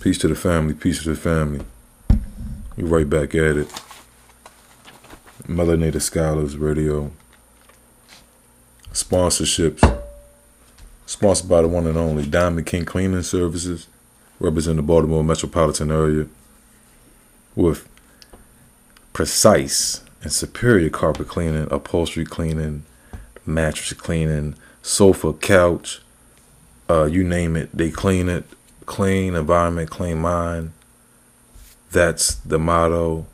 Peace to the family. Peace to the family. You right back at it. Mother Melanated Scholars Radio. Sponsorships. Sponsored by the one and only Diamond King Cleaning Services, representing the Baltimore metropolitan area, with precise and superior carpet cleaning, upholstery cleaning, mattress cleaning, sofa, couch, uh, you name it, they clean it. Clean environment, clean mind. That's the motto.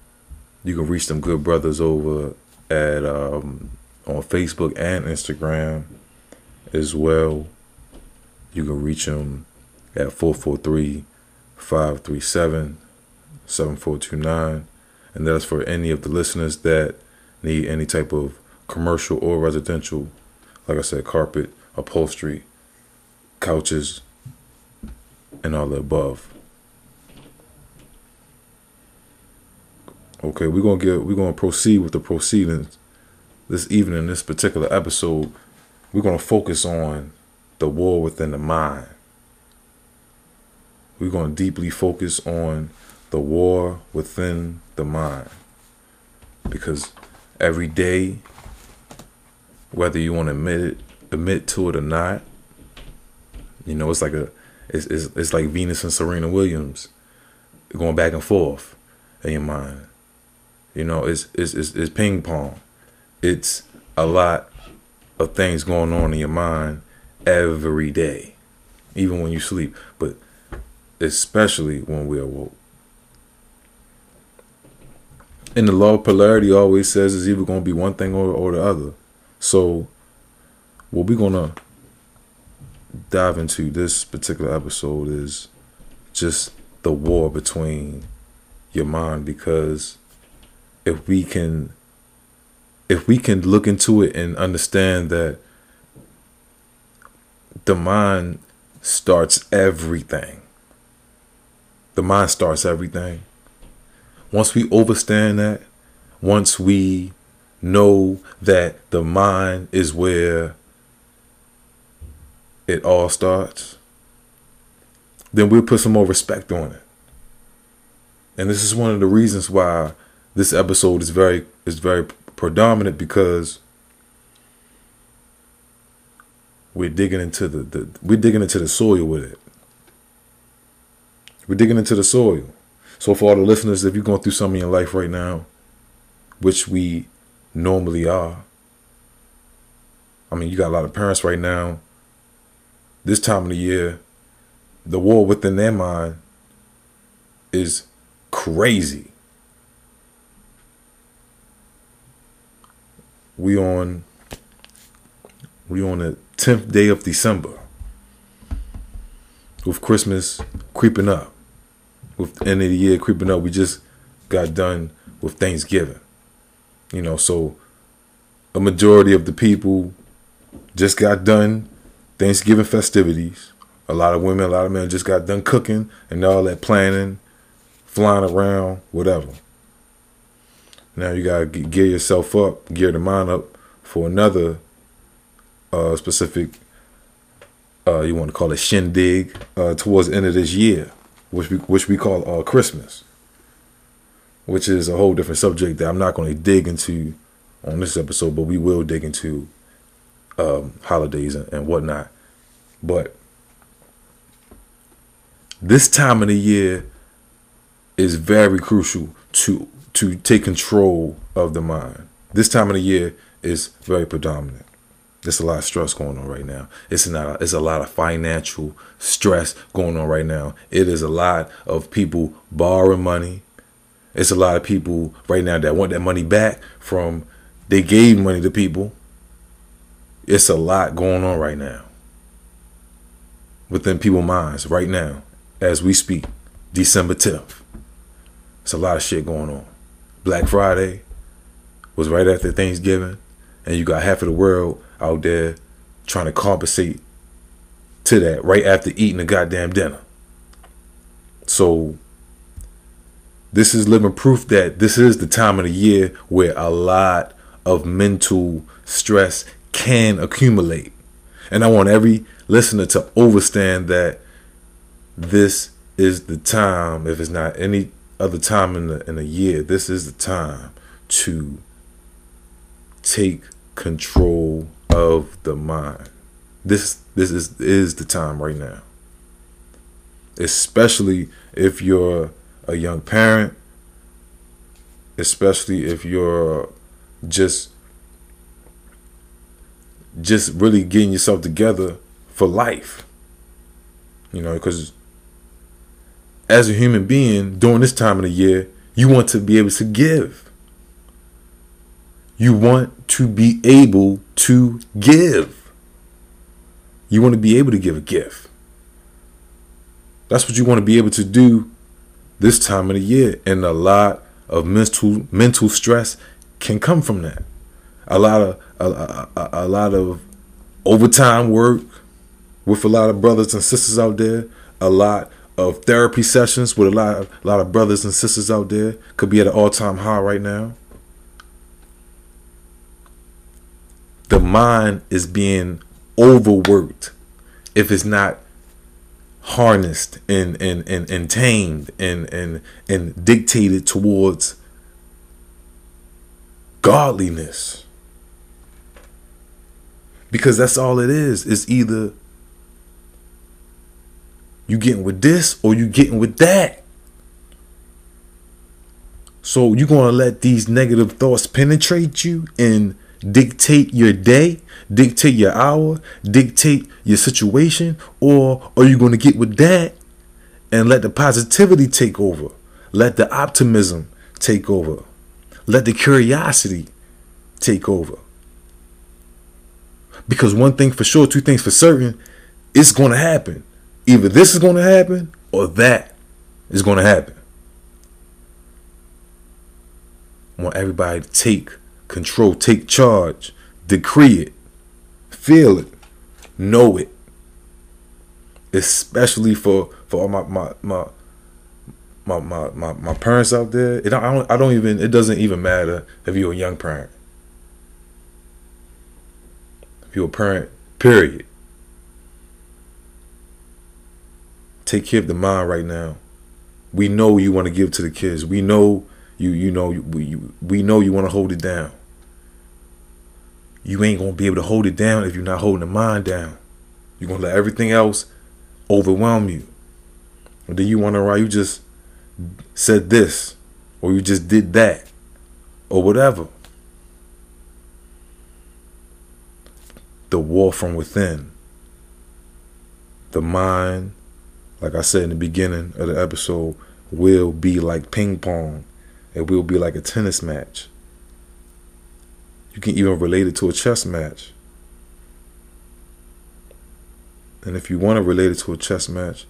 You can reach them good brothers over at um, on Facebook and Instagram as well. You can reach them at 443 537 7429. And that's for any of the listeners that need any type of commercial or residential, like I said, carpet, upholstery, couches, and all the above. Okay, we're gonna get we're gonna proceed with the proceedings this evening, in this particular episode. We're gonna focus on the war within the mind. We're gonna deeply focus on the war within the mind. Because every day, whether you want to admit it, admit to it or not, you know, it's like a it's, it's, it's like Venus and Serena Williams going back and forth in your mind. You know, it's, it's, it's, it's ping pong. It's a lot of things going on in your mind every day, even when you sleep, but especially when we're awoke. And the law of polarity always says it's either going to be one thing or, or the other. So, what we're going to dive into this particular episode is just the war between your mind because if we can if we can look into it and understand that the mind starts everything the mind starts everything. Once we understand that once we know that the mind is where it all starts, then we'll put some more respect on it. And this is one of the reasons why this episode is very is very predominant because we're digging into the, the we're digging into the soil with it. We're digging into the soil. So for all the listeners, if you're going through something in your life right now, which we normally are, I mean, you got a lot of parents right now this time of the year, the war within their mind is crazy. We on we on the tenth day of December. With Christmas creeping up. With the end of the year creeping up. We just got done with Thanksgiving. You know, so a majority of the people just got done Thanksgiving festivities. A lot of women, a lot of men just got done cooking and all that planning, flying around, whatever. Now you gotta gear yourself up, gear the mind up for another uh, specific, uh, you want to call it shindig, uh, towards the end of this year, which we which we call uh, Christmas, which is a whole different subject that I'm not going to dig into on this episode, but we will dig into um, holidays and, and whatnot. But this time of the year is very crucial to to take control of the mind. This time of the year is very predominant. There's a lot of stress going on right now. It's not. It's a lot of financial stress going on right now. It is a lot of people borrowing money. It's a lot of people right now that want that money back from they gave money to people it's a lot going on right now within people's minds right now as we speak, December 10th. It's a lot of shit going on. Black Friday was right after Thanksgiving, and you got half of the world out there trying to compensate to that right after eating a goddamn dinner. So, this is living proof that this is the time of the year where a lot of mental stress can accumulate. And I want every listener to understand that this is the time, if it's not any other time in the in a year, this is the time to take control of the mind. This this is is the time right now. Especially if you're a young parent, especially if you're just just really getting yourself together for life. You know, because as a human being during this time of the year, you want to be able to give. You want to be able to give. You want to be able to give a gift. That's what you want to be able to do this time of the year. And a lot of mental mental stress can come from that. A lot of a, a, a lot of overtime work with a lot of brothers and sisters out there. A lot of therapy sessions with a lot of, a lot of brothers and sisters out there could be at an all-time high right now. The mind is being overworked if it's not harnessed and and and, and tamed and and and dictated towards godliness because that's all it is it's either you getting with this or you getting with that so you're going to let these negative thoughts penetrate you and dictate your day, dictate your hour, dictate your situation, or are you going to get with that and let the positivity take over? Let the optimism take over. Let the curiosity take over. Because one thing for sure, two things for certain, it's going to happen. Either this is going to happen or that is going to happen. I want everybody to take control, take charge, decree it, feel it, know it. Especially for for all my my my my my, my, my parents out there. It I don't I don't even it doesn't even matter if you're a young parent. You're a parent, period. Take care of the mind right now. We know you want to give to the kids. We know you you know we we know you want to hold it down. You ain't gonna be able to hold it down if you're not holding the mind down. You're gonna let everything else overwhelm you. Or then you wonder why you just said this or you just did that or whatever. The war from within. The mind, like I said in the beginning of the episode, will be like ping pong it will be like a tennis match. You can even relate it to a chess match. And if you want to relate it to a chess match,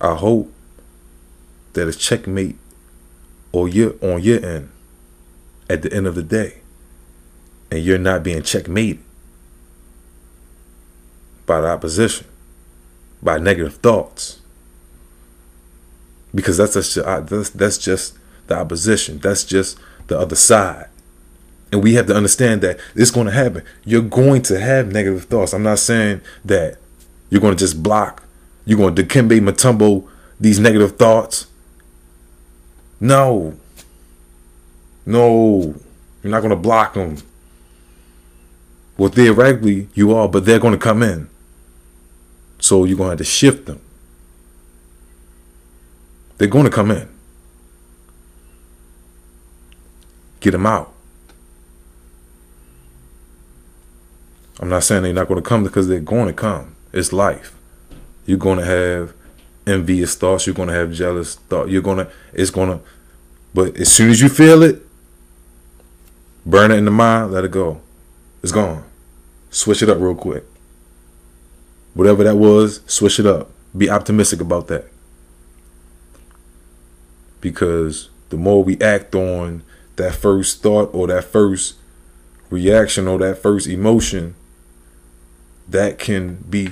I hope that it's checkmate or you're on your end at the end of the day. And you're not being checkmated by the opposition, by negative thoughts. Because that's just, uh, that's, that's just the opposition. That's just the other side. And we have to understand that it's going to happen. You're going to have negative thoughts. I'm not saying that you're going to just block, you're going to Dikembe Mutombo these negative thoughts. No. No. You're not going to block them. Well, theoretically, you are, but they're going to come in. So you're going to have to shift them. They're going to come in. Get them out. I'm not saying they're not going to come because they're going to come. It's life. You're going to have envious thoughts. You're going to have jealous thoughts. You're going to, it's going to, but as soon as you feel it, burn it in the mind, let it go. It's gone. Switch it up real quick. Whatever that was, switch it up. Be optimistic about that. Because the more we act on that first thought or that first reaction or that first emotion that can be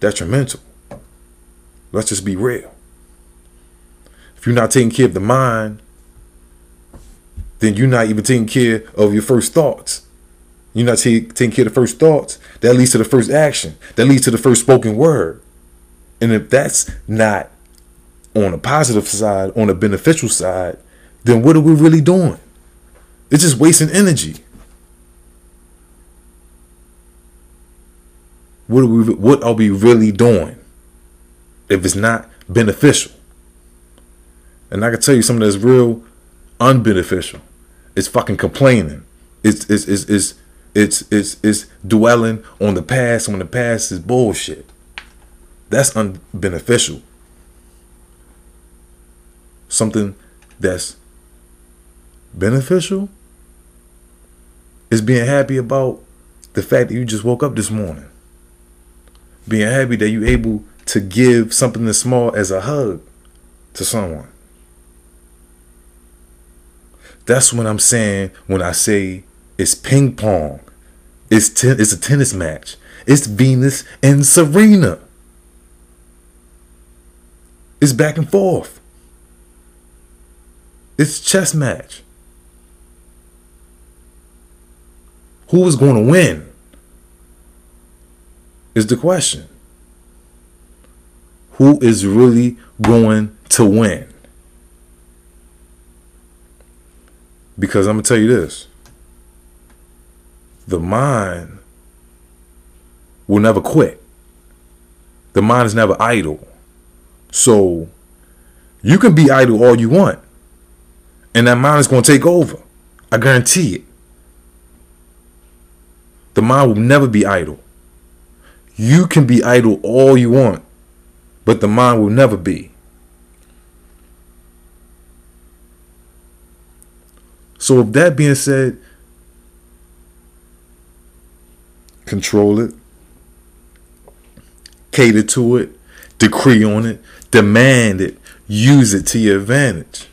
detrimental. Let's just be real. If you're not taking care of the mind, then you're not even taking care of your first thoughts. You're not taking care of the first thoughts. That leads to the first action. That leads to the first spoken word. And if that's not on a positive side, on a beneficial side, then what are we really doing? It's just wasting energy. What are we what are we really doing if it's not beneficial? And I can tell you something that's real unbeneficial. It's fucking complaining. It's it's it's it's it's it's, it's dwelling on the past when the past is bullshit. That's unbeneficial. Something that's beneficial is being happy about the fact that you just woke up this morning. Being happy that you're able to give something as small as a hug to someone. That's what I'm saying when I say it's ping pong. It's it's a tennis match. It's Venus and Serena. It's back and forth. It's chess match. Who is going to win? Is the question. Who is really going to win? Because I'm going to tell you this the mind will never quit, the mind is never idle. So you can be idle all you want, and that mind is going to take over. I guarantee it. The mind will never be idle. You can be idle all you want, but the mind will never be. So, with that being said, control it, cater to it, decree on it, demand it, use it to your advantage.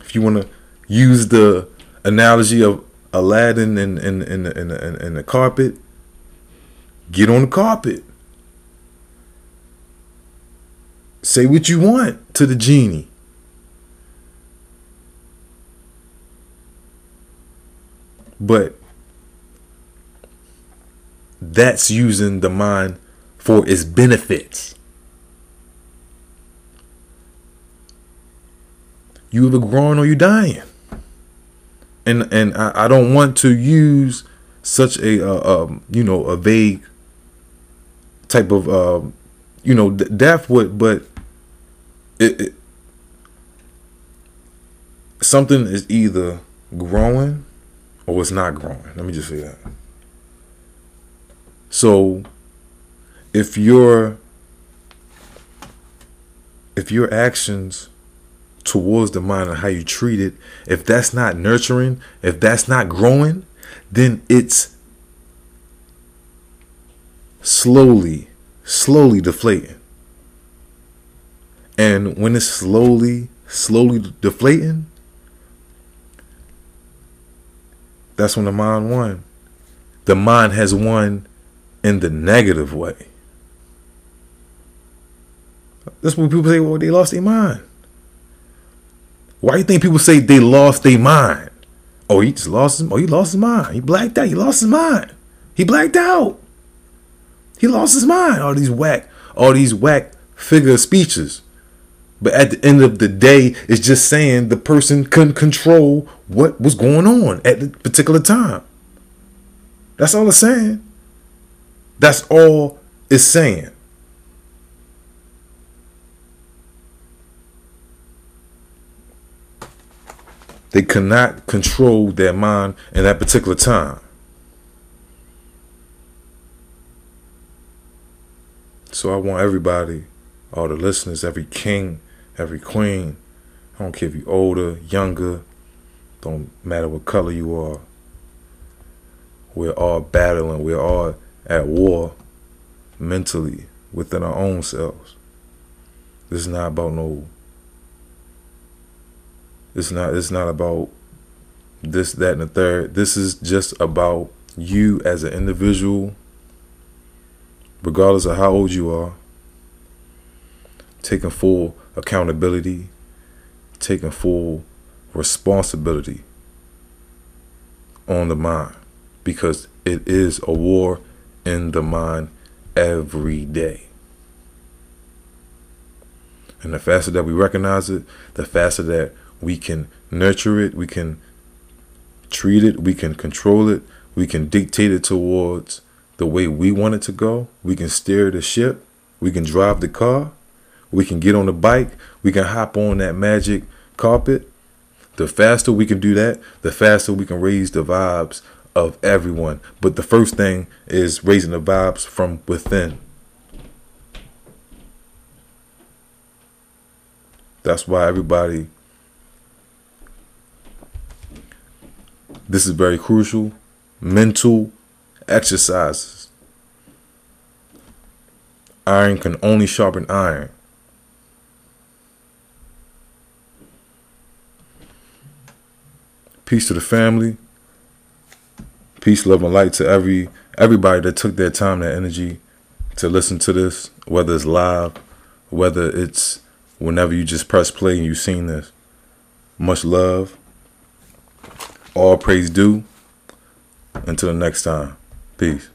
If you want to use the analogy of Aladdin in in in in, in, in the carpet, get on the carpet. Say what you want to the genie. But that's using the mind for its benefits. You either growing or you dying. And and I, I don't want to use such a uh, um, you know a vague type of uh, you know death would but it, it something is either growing or it's not growing. Let me just say that so if your if your actions towards the mind and how you treat it, if that's not nurturing, if that's not growing, then it's slowly, slowly deflating. And when it's slowly, slowly deflating, that's when the mind won. The mind has won in the negative way. That's what people say, well, they lost their mind. Why do you think people say they lost their mind? Oh, he just lost his. Oh, he lost his mind. He blacked out. He lost his mind. He blacked out. He lost his mind. All these whack, all these whack figure speeches. But at the end of the day, it's just saying the person couldn't control what was going on at the particular time. That's all it's saying. That's all it's saying. They cannot control their mind in that particular time. So I want everybody, all the listeners, every king, every queen, I don't care if you're older, younger, don't matter what color you are. We're all battling, we're all at war mentally within our own selves. This is not about no it's not it's not about this, that, and the third. This is just about you as an individual, regardless of how old you are, taking full accountability, taking full responsibility on the mind because it is a war in the mind every day. And the faster that we recognize it, the faster that we can nurture it, we can treat it, we can control it, we can dictate it towards the way we want it to go. We can steer the ship, we can drive the car, we can get on the bike, we can hop on that magic carpet. The faster we can do that, the faster we can raise the vibes of everyone. But the first thing is raising the vibes from within. That's why everybody, this is very crucial. Mental exercises. Iron can only sharpen iron. Peace to the family. Peace, love, and light to every everybody that took their time, their energy to listen to this, whether it's live, whether it's whenever you just press play and you've seen this. Much love. All praise due. Until the next time. Peace.